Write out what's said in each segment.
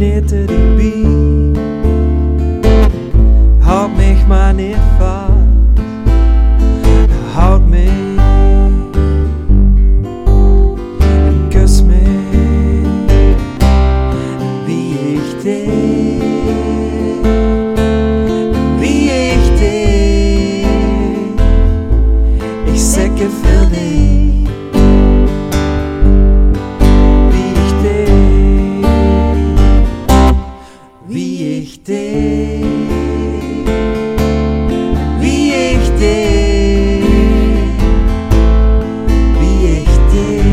near to wie ich dich, wie ich dich, wie ich dich,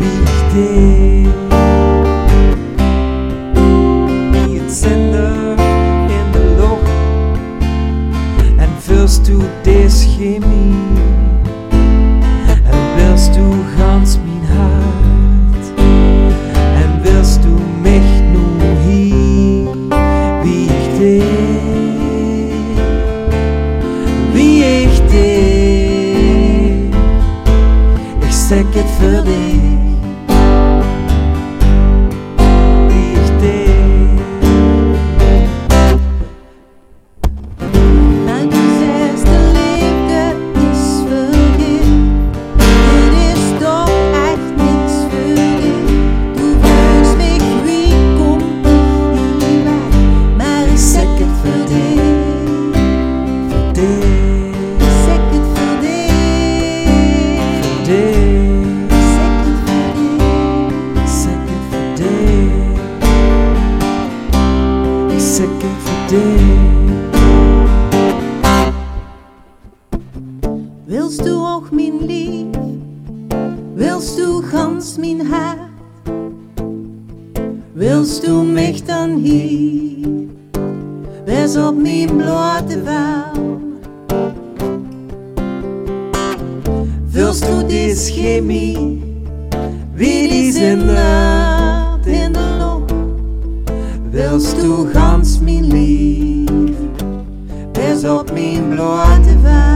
wie ich dich. Zender in de en du deschemie. day. Wilst u ook mijn lief? Wilst u gans mijn hart? Wilst u mich dan hier? Wes op mijn blote wel. Wilst u die chemie? Wie die zin in de loop? Wilst u gans mijn lief? זאת ממלוא התיבה